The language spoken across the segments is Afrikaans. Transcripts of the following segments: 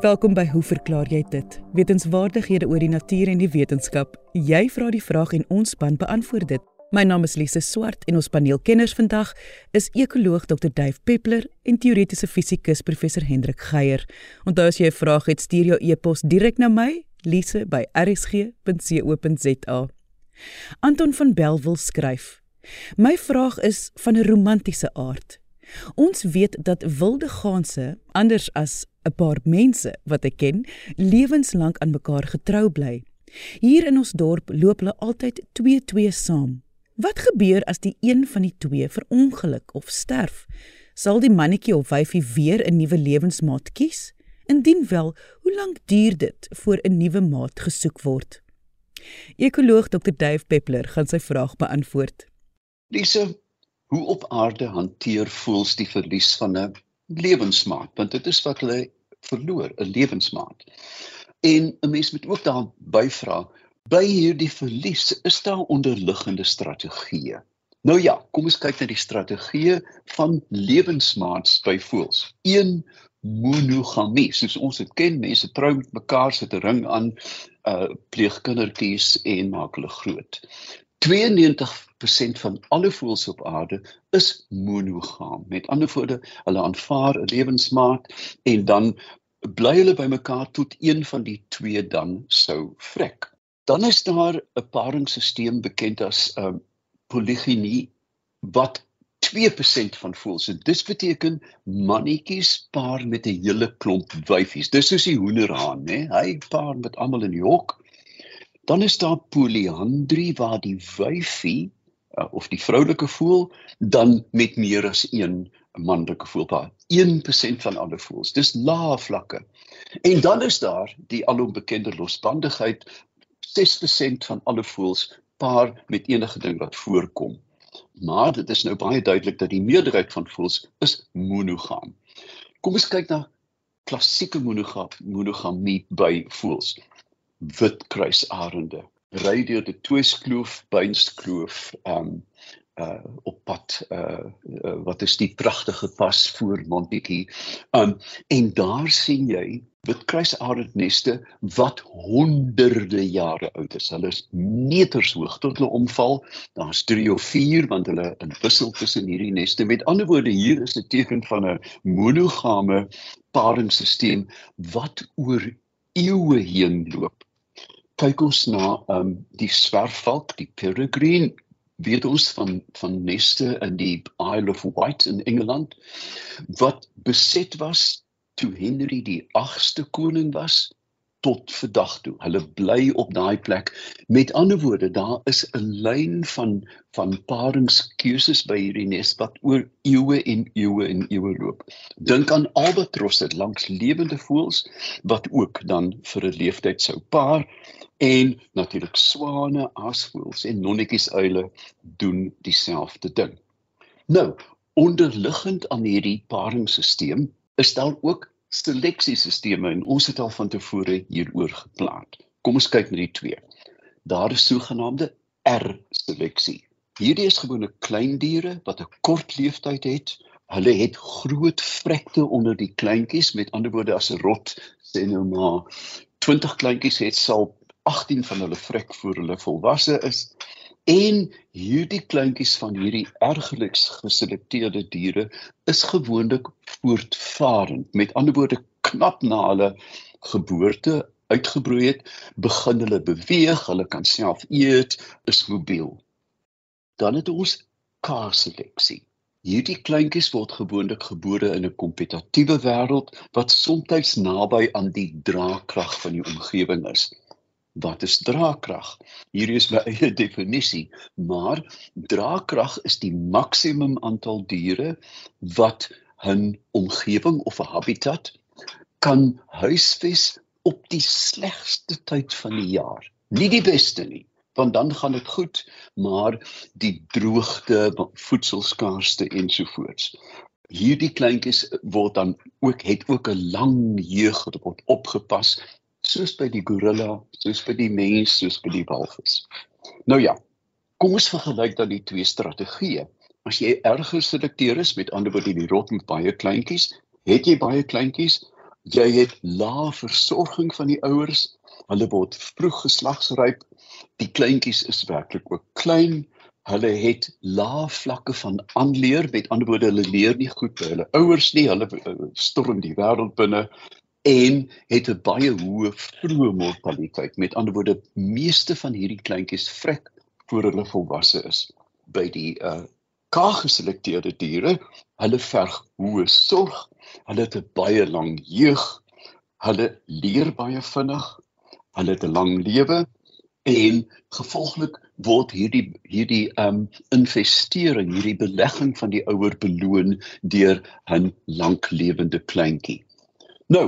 Welkom by Hoe verklaar jy dit? Wetenskapwaardighede oor die natuur en die wetenskap. Jy vra die vraag en ons span beantwoord dit. My naam is Lise Swart en ons paneelkenners vandag is ekoloog Dr. Dave Peppler en teoretiese fisikus professor Hendrik Geier. Onthou as jy 'n vraag het, stuur jou e-pos direk na my, lise@rsg.co.za. Anton van Belwel skryf: My vraag is van 'n romantiese aard. Ons weet dat wilde ganse, anders as 'n paar mense wat ek ken, lewenslank aan mekaar getrou bly. Hier in ons dorp loop hulle altyd 2-2 saam. Wat gebeur as die een van die twee verongeluk of sterf? Sal die mannetjie of wyfie weer 'n nuwe lewensmaat kies? Indien wel, hoe lank duur dit voor 'n nuwe maat gesoek word? Ekoloog Dr. Dave Peppler gaan sy vraag beantwoord. Lise, hoe op aarde hanteer voels die verlies van 'n lewensmaat want dit is wat hulle verloor 'n lewensmaat. En 'n mens moet ook daar byvra by hierdie verlies is daar onderliggende strategieë? Nou ja kom ons kyk na die strategieë van lewensmaats by voels. Een monogamie. Soos ons dit ken mense trou met mekaar sit 'n ring aan uh pleeg kindertjies en maak hulle groot. 92% van alle voëls op aarde is monogam. Met ander woorde, hulle aanvaar 'n lewensmaat en dan bly hulle by mekaar tot een van die twee dan sou vrek. Dan is daar 'n paringsstelsel bekend as um, polygynie wat 2% van voëls. So dis beteken mannetjies paar met 'n hele klomp wyfies. Dis soos die hoenderhaan, né? Hy paar met almal in die hok Dan is daar poliandrie waar die wyfie uh, of die vroulike voël dan met meer as een manlike voël paar. 1% van alle voëls. Dis lae vlakke. En dan is daar die alombekende losbandigheid 6% van alle voëls paar met enige ding wat voorkom. Maar dit is nou baie duidelik dat die meerderheid van voëls is monogam. Kom ons kyk na klassieke monogamie by voëls wit kruisarende ry deur die Twiskloof, Beinskloof, um uh op pad uh, uh wat is die pragtige pas voor Montetjie. Um en daar sien jy witkruisarendneste wat honderde jare oud is. Hulle is meters hoog tot hulle omval. Daar's 3 of 4 want hulle in wissel tussen hierdie neste. Met ander woorde, hier is 'n teken van 'n monogame paringsstelsel wat oor eeue heen loop kyk ons na um die swerfvalk, die peregrine, weet ons van van neste in die Isle of Wight in Engeland wat beset was toe Henry die 8ste koning was tot vandag toe. Hulle bly op daai plek. Met ander woorde, daar is 'n lyn van van paringskeuses by hierdie nes wat oor eeue en eeue en eeue loop. Dink aan albatrosse langs lewende voëls wat ook dan vir 'n leeftyd sou paar en natuurlik swane, aasvoëls en nonnetjies uile doen dieselfde ding. Nou, onderliggend aan hierdie paringsstelsel is daar ook seleksiesisteme en ons het al van tevore hieroor gepraat. Kom ons kyk na die twee. Daar is sogenaamde R-seleksie. Hierdie is gewone klein diere wat 'n kort lewensduur het. Hulle het groot vrekte onder die kleintjies, met ander woorde as 'n rot sê nou maar 20 kleintjies het sal 18 van hulle vrek voor hulle volwasse is En hierdie kleintjies van hierdie ergeliks geselekteerde diere is gewoonlik voortvarend. Met ander woorde, knap na hulle geboorte uitgebroei het, begin hulle beweeg, hulle kan self eet, is mobiel. Dan het ons K-seleksie. Hierdie kleintjies word gewoonlik gebore in 'n kompetatiewe wêreld wat soms naby aan die draagkrag van die omgewing is wat is draagkrag? Hier is my eie definisie, maar draagkrag is die maksimum aantal diere wat 'n omgewing of 'n habitat kan huisves op die slegste tyd van die jaar. Nie die beste nie, want dan gaan dit goed, maar die droogte, voedselskaarste ensovoorts. Hierdie kleintjies word dan ook het ook 'n lang jeug word opgepas soos by die gorilla, soos by die mens, soos by die walvis. Nou ja, kom ons vergelyk dan die twee strategieë. As jy erger selekteer is met ander woorde die rot met baie kleintjies, het jy baie kleintjies. Jy het lae versorging van die ouers. Hulle word vroeg geslagsryp. Die kleintjies is werklik ook klein. Hulle het lae vlakke van aanleer. Met ander woorde, hulle leer nie goed by hulle ouers nie. Hulle eh, storm die wêreld binne en het 'n baie hoë vroeë mortaliteit. Met ander woorde, meeste van hierdie kleintjies vrek voor hulle volwasse is. By die uh kaaggeselekteerde diere, hulle verg hoë sorg, hulle het 'n baie lang jeug, hulle leer baie vinnig, hulle het 'n lang lewe en gevolglik word hierdie hierdie um investering, hierdie belegging van die ouer beloon deur 'n lanklewende kleintjie. Nou,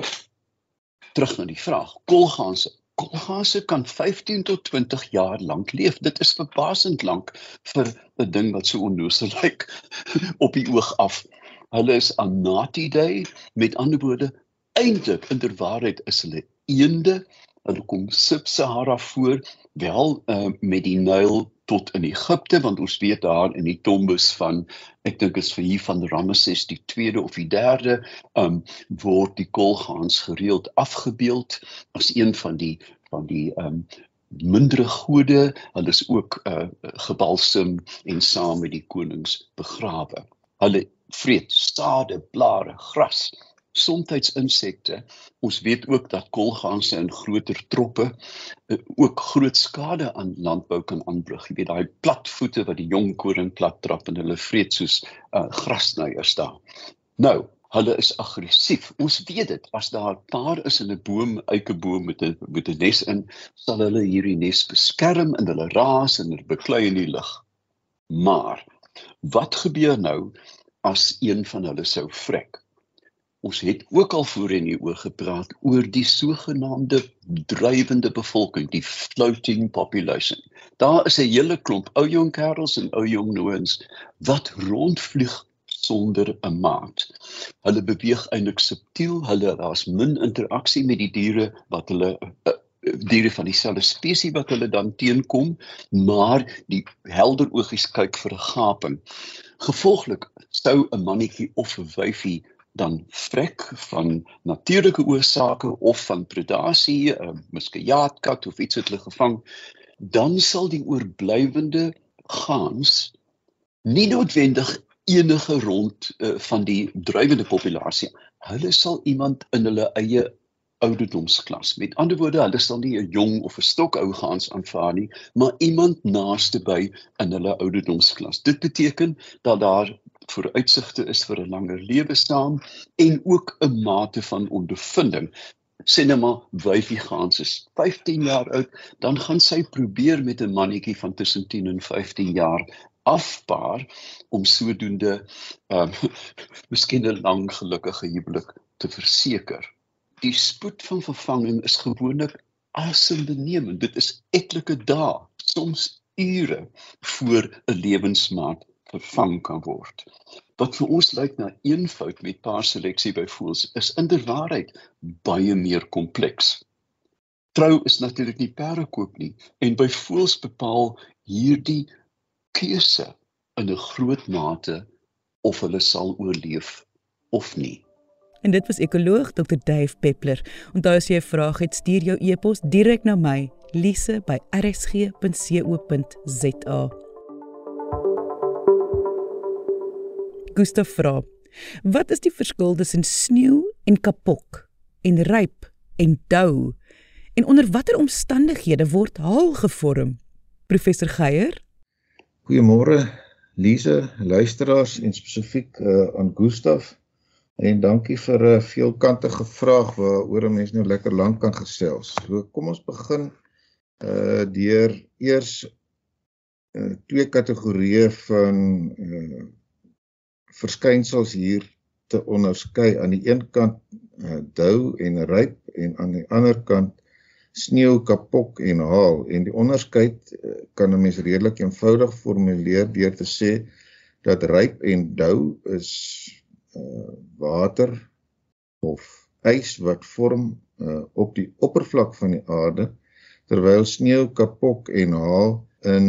terug na die vraag. Kolganse Kolganse kan 15 tot 20 jaar lank leef. Dit is verbasend lank vir 'n ding wat so onnoosel lyk op die oog af. Hulle is Anatidae, met ander woorde, eintlik inderwaarheid is hulle eende. Hulle kom Sub-Sahara voor, wel uh, met die Nyl tot in Egipte want ons weet daar in die tombes van ek dink is vir hier van Ramesses die 2de of die 3de um word die kolgaans gereeld afgebeeld as een van die van die um mindere gode. Hulle is ook uh, gebalsem en saam met die konings begrawe. Hulle vreet stade blare gras somtyds insekte. Ons weet ook dat kolganse in groter troppe uh, ook groot skade aan landbou kan aanbring. Jy weet daai platvoete wat die jong koring plat trap en hulle vreet soos uh, grasnyers daar. Nou, hulle is aggressief. Ons weet dit. As daar 'n paar is in 'n boom, eikeboom met 'n met 'n nes in, sal hulle hierdie nes beskerm en hulle raas en hulle beklei in die lug. Maar wat gebeur nou as een van hulle sou vrek? Ons het ook al voorheen hieroor gepraat oor die sogenaamde drywende bevolking, die floating population. Daar is 'n hele klomp ou jong kerels en ou jong nouens wat rondvlieg sonder 'n maat. Hulle beweeg eintlik subtiel, hulle daar's min interaksie met die diere wat hulle uh, diere van dieselfde spesies wat hulle dan teenkom, maar die helder oogies kyk vir 'n gaping. Gevolglik sou 'n mannetjie of 'n wyfie dan vrek van natuurlike oorsake of van predasie, 'n miskien jaatkat of iets het hulle gevang, dan sal die oorblywende gaans nie noodwendig enige rond uh, van die drywende populasie. Hulle sal iemand in hulle eie ouderdomsklas. Met ander woorde, hulle sal nie 'n jong of 'n stokou gaans aanvaar nie, maar iemand naaste by in hulle ouderdomsklas. Dit beteken dat daar vooruitsigte is vir 'n langer lewe saam en ook 'n mate van ondervinding. Sien nou maar wyfie gaans is 15 jaar oud, dan gaan sy probeer met 'n mannetjie van tussen 10 en 15 jaar afpaar om sodoende ehm um, miskien 'n lang gelukkige huwelik te verseker die spoed van vervanging is gewoonlik asembenemend. Dit is etlike dae, soms ure voor 'n lewensmaat vervang kan word. Wat vir ons lyk na eenvoud met paar seleksie by voels is inderwaarheid baie meer kompleks. Trou is natuurlik nie perdekoop nie en by voels bepaal hierdie keuse in 'n groot mate of hulle sal oorleef of nie. En dit was ekoloog Dr Dave Peppler. Onthou as jy 'n vraag het, stuur jou e-pos direk na my, lise@rsg.co.za. Gustav vra: Wat is die verskil tussen sneeu en kapok en ryp en dou? En onder watter omstandighede word haal gevorm? Professor Geier? Goeiemôre Lise, luisteraars en spesifiek uh, aan Gustav. En dankie vir 'n veelkantige vraag waaroor 'n mens nou lekker lank kan gesels. So kom ons begin uh deur eers uh twee kategorieë van uh verskynsels hier te onderskei. Aan die een kant uh dou en ryp en aan die ander kant sneeu, kapok en haal. En die onderskeid uh, kan 'n mens redelik eenvoudig formuleer deur te sê dat ryp en dou is uh, water of ys wat vorm uh, op die oppervlak van die aarde terwyl sneeu kapok en haal in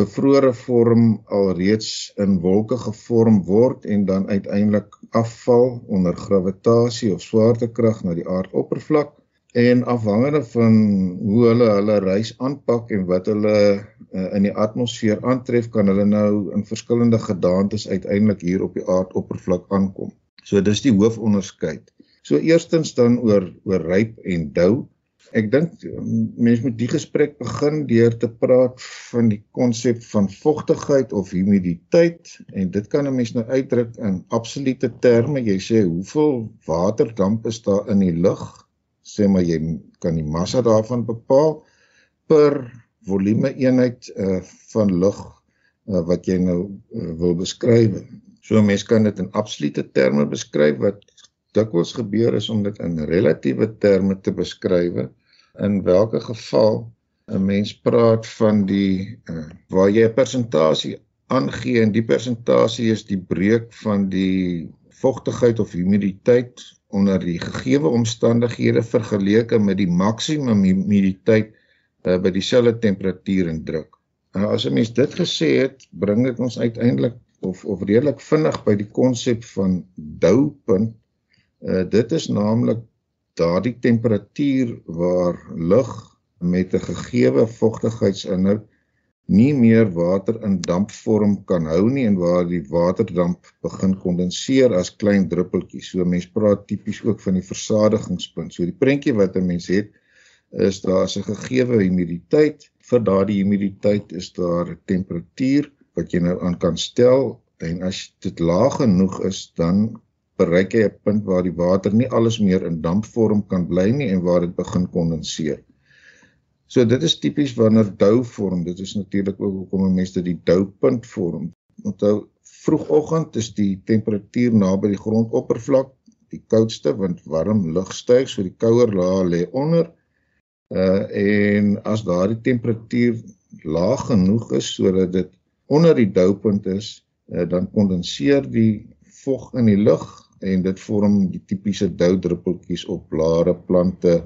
bevrore vorm alreeds in wolke gevorm word en dan uiteindelik afval onder gravitasie of swaartekrag na die aardoppervlak en afhangende van hoe hulle hulle reis aanpak en wat hulle uh, in die atmosfeer aantref kan hulle nou in verskillende gedaantes uiteindelik hier op die aardoppervlak aankom. So dis die hoofonderskeid. So eerstens dan oor oor ryp en dou. Ek dink mense moet die gesprek begin deur te praat van die konsep van vogtigheid of humiditeit en dit kan 'n mens nou uitdruk in absolute terme. Jy sê hoeveel waterdamp is daar in die lug? Sê maar jy kan die massa daarvan bepaal per volume eenheid uh, van lug uh, wat jy nou uh, wil beskryf. So 'n mens kan dit in absolute terme beskryf wat dikwels gebeur is om dit in relatiewe terme te beskryf in watter geval 'n mens praat van die uh, waar jy 'n persentasie aangee en die persentasie is die breek van die vogtigheid of humiditeit onder die gegeewe omstandighede vergeleke met die maksimum humiditeit uh, by dieselfde temperatuur en druk. Nou as 'n mens dit gesê het, bring dit ons uiteindelik of of redelik vinnig by die konsep van doupunt. Uh, dit is naamlik daardie temperatuur waar lug met 'n gegeewe vogtigheidsinhoud nie meer water in dampvorm kan hou nie en waar die waterdamp begin kondenseer as klein druppeltjies. So mense praat tipies ook van die versadigingspunt. So die prentjie wat 'n mens het is daar 'n gegeewe humiditeit. Vir daardie humiditeit is daar 'n temperatuur wat jy nou aan kan stel en as dit laag genoeg is, dan bereik jy 'n punt waar die water nie alles meer in dampvorm kan bly nie en waar dit begin kondenseer. So dit is tipies wanneer dou vorm. Dit is natuurlik ook hoekom mense die doupunt vorm. Onthou vroegoggend is die temperatuur naby die grondoppervlak die koudste want warm lug styg so die kouer laag lê onder. Uh en as daardie temperatuur laag genoeg is sodat dit onder die doupunt is, uh, dan kondenseer die vog in die lug en dit vorm die tipiese doudruppeltjies op blare, plante,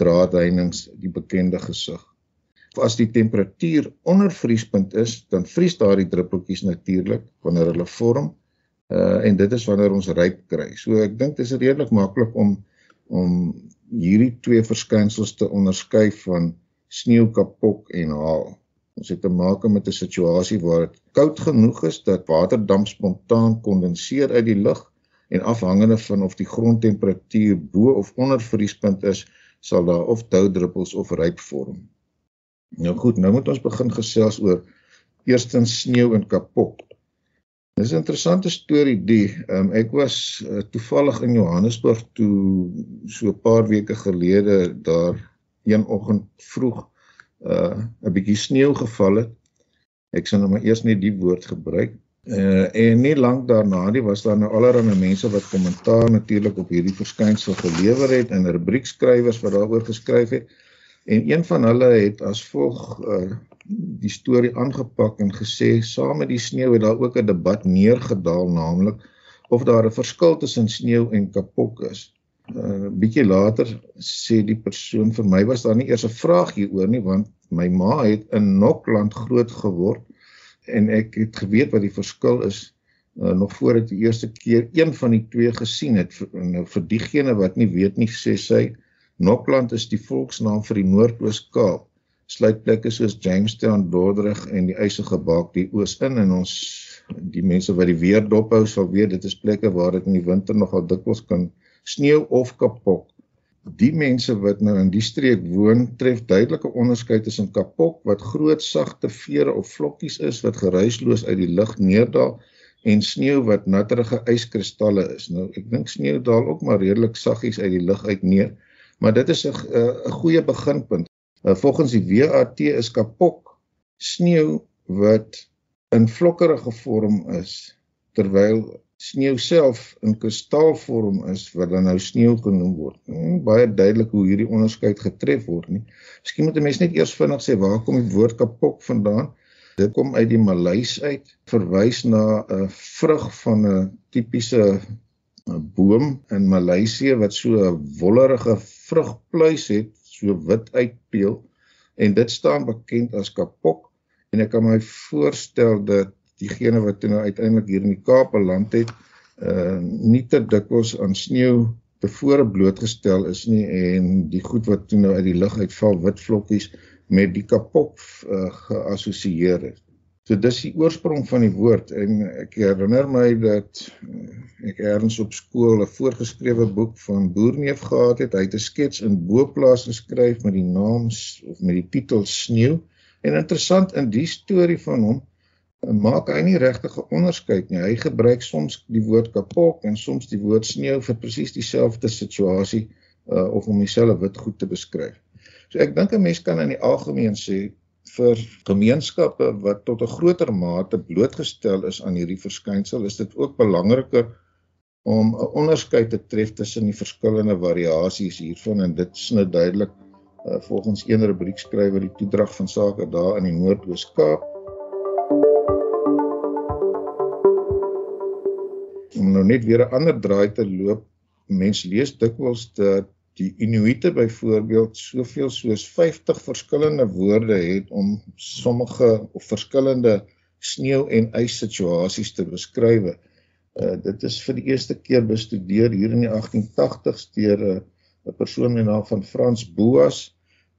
draadheinings, die bekende gesig. As die temperatuur onder vriespunt is, dan vries daardie druppeltjies natuurlik wanneer hulle vorm. Uh en dit is wanneer ons ryp kry. So ek dink dit is redelik maklik om om hierdie twee verskynsels te onderskei van sneeukapok en haal. Ons het te maak met 'n situasie waar dit koud genoeg is dat waterdamp spontaan kondenseer uit die lug en afhangende van of die grondtemperatuur bo of onder vriespunt is, sal daar of doudruppels of ryp vorm. Nou goed, nou moet ons begin gesels oor eerstens sneeu en kapok. Dis 'n interessante storie die um, ek was uh, toevallig in Johannesburg toe so 'n paar weke gelede daar een oggend vroeg uh 'n bietjie sneeu geval het. Ek sal nou maar eers net die woord gebruik. Uh, en nie lank daarna nie was daar nou allerlei mense wat kommentaar natuurlik op hierdie verskynsel gelewer het en rubriekskrywers wat daaroor geskryf het. En een van hulle het as volg uh, die storie aangepak en gesê saam met die sneeu het daar ook 'n debat neergedaal naamlik of daar 'n verskil tussen sneeu en kapok is. 'n uh, Bietjie later sê die persoon vir my was daar nie eers 'n vraag hieroor nie want my ma het in Nokland groot geword en ek het geweet wat die verskil is uh, nog voor ek die eerste keer een van die twee gesien het. Nou vir diegene wat nie weet nie sê sy Nokland is die volksnaam vir die Noord-Oos-Kaap. Sluit plekke soos Jamestown, Dordrecht en die Eisige Baak die oos in. En ons die mense wat die weer dop hou sal weet dit is plekke waar dit in die winter nogal dikwels kan sneeu of kapok die mense wat nou in die streek woon tref duidelike onderskeid tussen kapok wat groot sagte vere of vlokkies is wat geruisloos uit die lug neerdal en sneeu wat natterige yskristalle is. Nou ek dink sneeu daal ook maar redelik saggies uit die lug uit neer, maar dit is 'n 'n goeie beginpunt. Uh, volgens die WAT is kapok sneeu wat in vlokkerige vorm is terwyl sneeu self in kristalvorm is wat dan nou sneeu genoem word. Hmm, baie duidelik hoe hierdie onderskeid getref word nie. Miskien moet 'n mens net eers vinnig sê waar kom die woord kapok vandaan? Dit kom uit die Maleis uit, verwys na 'n vrug van 'n tipiese boom in Maleisië wat so 'n wollerige vrugpluis het, so wit uitpeel en dit staan bekend as kapok en ek kan my voorstel dat diegene wat toe nou uiteindelik hier in die Kaap beland het, uh nie te dikwels aan sneeu tevore blootgestel is nie en die goed wat toe nou uit die lug uitval, wit vlokkies met die kapok uh, geassosieer is. So dis die oorsprong van die woord en ek herinner my dat uh, ek eers op skool 'n voorgeskrewe boek van Boerneef gehad het. Hy het 'n skets in Boplaas geskryf met die naam of met die titel Sneeu. En interessant in die storie van hom maak hy nie regtig 'n onderskeid nie. Hy gebruik soms die woord kapok en soms die woord sneeu vir presies dieselfde situasie uh, of om dieselfde wit goed te beskryf. So ek dink 'n mens kan in die algemeen sê vir gemeenskappe wat tot 'n groter mate blootgestel is aan hierdie verskynsel, is dit ook belangriker om 'n onderskeid te tref tussen die verskillende variasies hiervan en dit sny duidelik uh, volgens een rubriekskrywer die toedrag van sake daar in die Noord-Oos-Kaap. Om nou net weer 'n ander draai te loop, mens lees dikwels dat die Inuite byvoorbeeld soveel soos 50 verskillende woorde het om sommige of verskillende sneeu en ys situasies te beskryf. Uh dit is vir die eerste keer bestudeer hier in die 1880s deur 'n uh, 'n persoon met naam van Frans Boas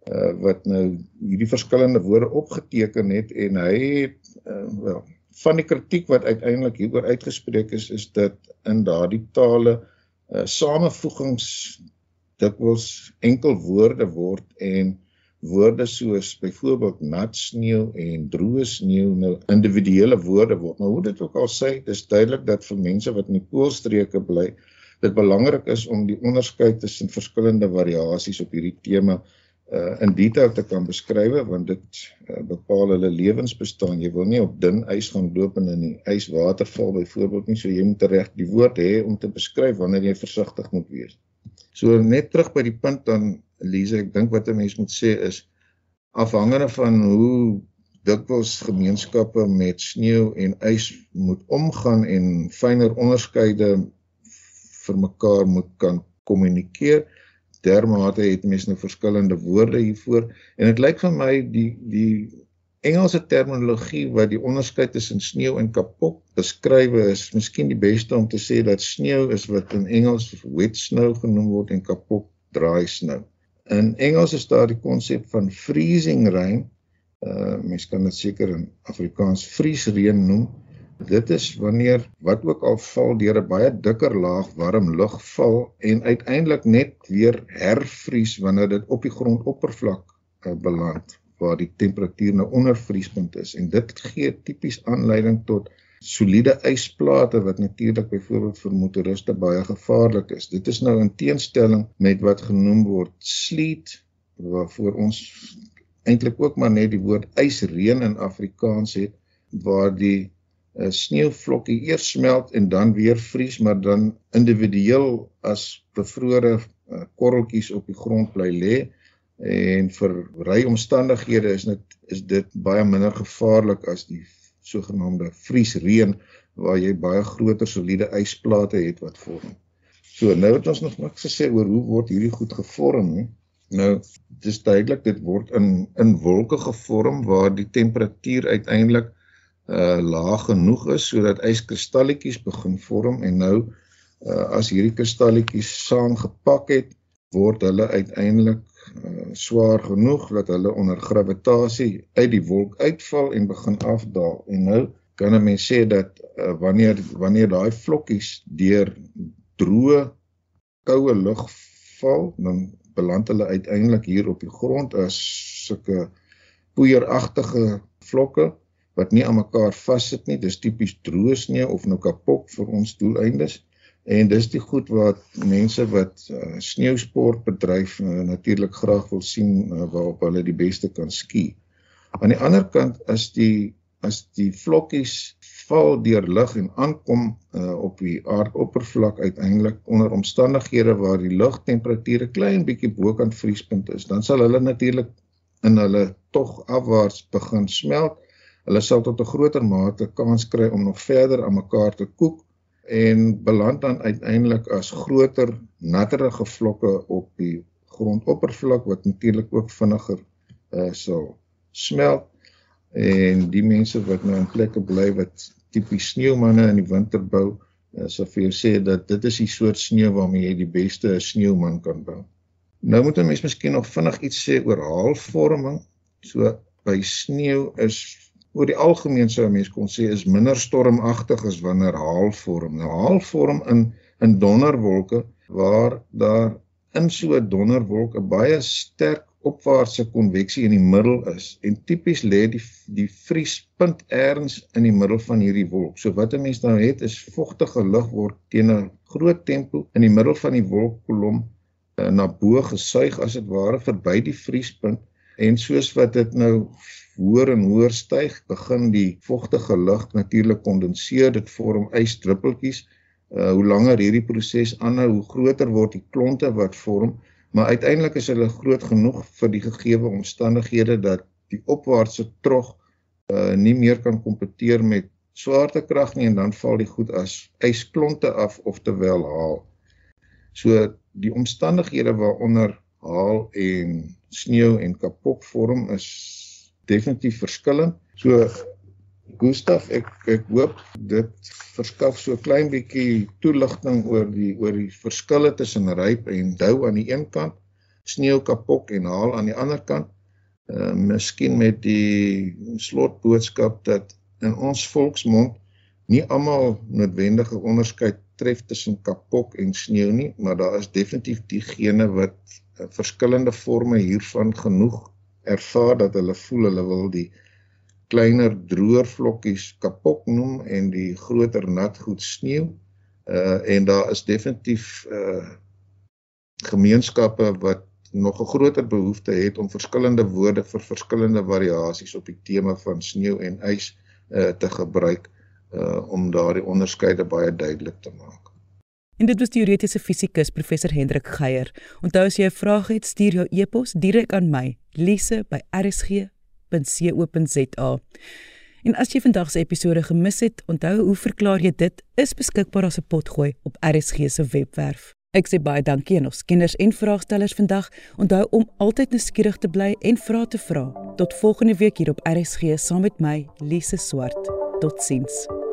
uh wat nou hierdie verskillende woorde opgeteken het en hy het uh, wel van die kritiek wat uiteindelik hieroor uitgespreek is is dat in daardie tale uh samevoegings dikwels enkel woorde word en woorde soos byvoorbeeld nat sneeu en droë sneeu nou individuele woorde word. Maar hoe dit ook al sê, dis duidelik dat vir mense wat in die poolstreke bly, dit belangrik is om die onderskeid tussen verskillende variasies op hierdie tema uh in detail te kan beskryf want dit uh, bepaal hulle lewensbestaan. Jy wil nie op dun ys gaan loop in die yswaterval byvoorbeeld nie, so jy moet reg die woord hê om te beskryf wanneer jy versigtig moet wees. So net terug by die punt dan Elise, ek dink wat 'n mens moet sê is afhangende van hoe dikwels gemeenskappe met sneeu en ys moet omgaan en fyner onderskeide vir mekaar moet kan kommunikeer. Dermate het mense nou verskillende woorde hiervoor en dit lyk vir my die die Engelse terminologie wat die onderskeid tussen sneeu en kapok beskrywe is, miskien die beste om te sê dat sneeu is wat in Engels wet snow genoem word en kapok dry snow. In Engels is daar die konsep van freezing rain. Uh mense kan dit seker in Afrikaans vriesreën noem. Dit is wanneer wat ook al val deur 'n baie dikker laag warm lug val en uiteindelik net weer hervries wanneer dit op die grondoppervlak uh, beland waar die temperatuur nou onder vriespunt is en dit gee tipies aanleiding tot soliede ysplate wat natuurlik byvoorbeeld vir motoriste baie gevaarlik is. Dit is nou in teenstelling met wat genoem word sleet waarvoor ons eintlik ook maar net die woord ysreën in Afrikaans het waar die uh, sneeuvlokkie eers smelt en dan weer vries maar dan individueel as bevrore uh, korreltjies op die grond bly lê en vir ryomstandighede is dit is dit baie minder gevaarlik as die sogenaamde vriesreën waar jy baie groter soliede ysplate het wat vorm. So nou het ons nog niks gesê oor hoe word hierdie goed gevorm nie. Nou dis duidelik dit word in in wolke gevorm waar die temperatuur uiteindelik uh laag genoeg is sodat yskristalletjies begin vorm en nou uh as hierdie kristalletjies saamgepak het word hulle uiteindelik uh, swaar genoeg dat hulle onder gravitasie uit die wolk uitval en begin afdaal. En nou kan 'n mens sê dat uh, wanneer wanneer daai vlokkies deur droë koue lug val, dan beland hulle uiteindelik hier op die grond as sulke poeieragtige vlokke wat nie aan mekaar vassit nie. Dis tipies droë sneeu of nou kapok vir ons doeleindes. En dis die goed wat mense wat uh, sneeusport bedryf uh, natuurlik graag wil sien uh, waarop hulle die beste kan ski. Aan die ander kant as die as die vlokkies val deur lug en aankom uh, op die aardoppervlak uiteindelik onder omstandighede waar die lugtemperatuur 'n klein bietjie bokant vriespunt is, dan sal hulle natuurlik in hulle tog afwaarts begin smelt. Hulle sal tot 'n groter mate kans kry om nog verder aan mekaar te koek en beland dan uiteindelik as groter natterige vlokke op die grondoppervlak wat natuurlik ook vinniger uh, sal smelt en die mense wat nou in plekke bly wat tipies sneeumanne in die winter bou, uh, sal vir jou sê dat dit is die soort sneeu waarmee jy die beste sneeuman kan bou. Nou moet 'n mens miskien nog vinnig iets sê oor haalvorming. So by sneeu is oor die algemeen sou 'n mens kon sê is minder stormagtig as wanneer haal vorm. Nou haal vorm in in donderwolke waar daar in so 'n donderwolk 'n baie sterk opwaartse konveksie in die middel is en tipies lê die die vriespunt eers in die middel van hierdie wolk. So wat 'n mens nou het is vogtige lug word teen 'n groot tempo in die middel van die wolkkolom uh, na bo gesuig as dit ware verby die vriespunt en soos wat dit nou hoër en hoër styg, begin die vogtige lug natuurlik kondenseer, dit vorm ysdruppeltjies. Uh hoe langer hierdie proses aanhou, hoe groter word die klonte wat vorm, maar uiteindelik is hulle groot genoeg vir die gegeewe omstandighede dat die opwaartse trog uh nie meer kan kompeteer met swaartekrag nie en dan val die goed as ysklonte af of terwyl haal. So die omstandighede waaronder haal en sneeu en kapok vorm is definitief verskillend. So Gustaf, ek ek hoop dit verskaf so klein bietjie toeligting oor die oor die verskille tussen ryp en dou aan die een kant, sneeu kapok en haal aan die ander kant. Uh miskien met die slotboodskap dat in ons volksmond nie almal noodwendige onderskeid tref tussen kapok en sneeu nie, maar daar is definitief diegene wat uh, verskillende forme hiervan genoeg ervaar dat hulle voel hulle wil die kleiner droër vlokkies kapok noem en die groter nat goed sneeu. Uh en daar is definitief uh gemeenskappe wat nog 'n groter behoefte het om verskillende woorde vir verskillende variasies op die tema van sneeu en ys uh te gebruik uh om daardie onderskeide baie duidelik te maak. En dit was teoretiese fisikus professor Hendrik Geier. Onthou as jy 'n vraag het, stuur jou e-pos direk aan my, lise@rsg.co.za. En as jy vandag se episode gemis het, onthou hoe verklaar jy dit is beskikbaar 'n potgooi op RSG se webwerf. Ek sê baie dankie aan ons kenners en vraagstellers vandag. Onthou om altyd nuuskierig te bly en vra te vra. Tot volgende week hier op RSG saam met my, Lise Swart. Totsiens.